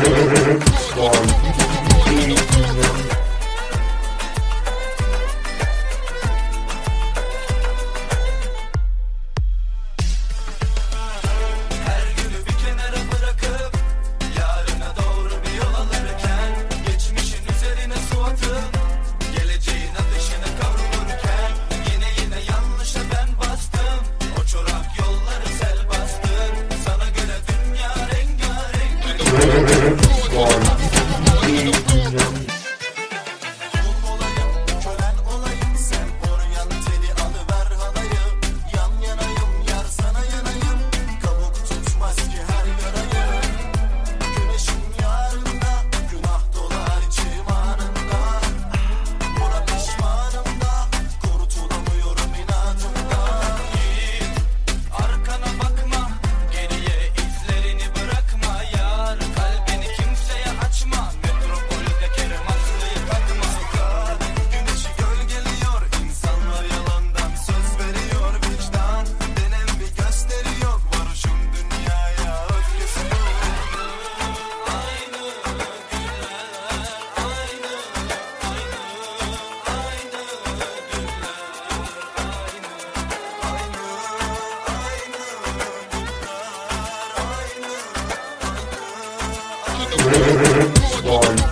Storm Red Sky.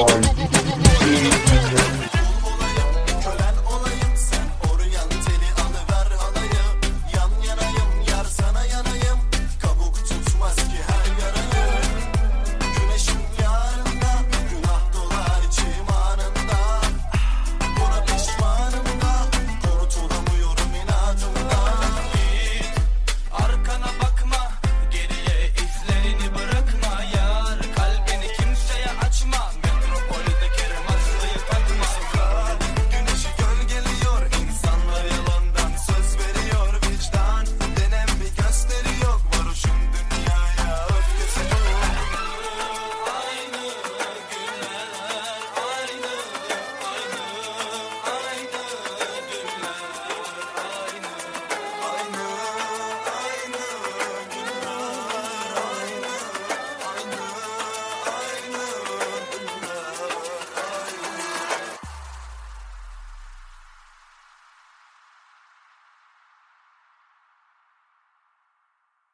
Bye.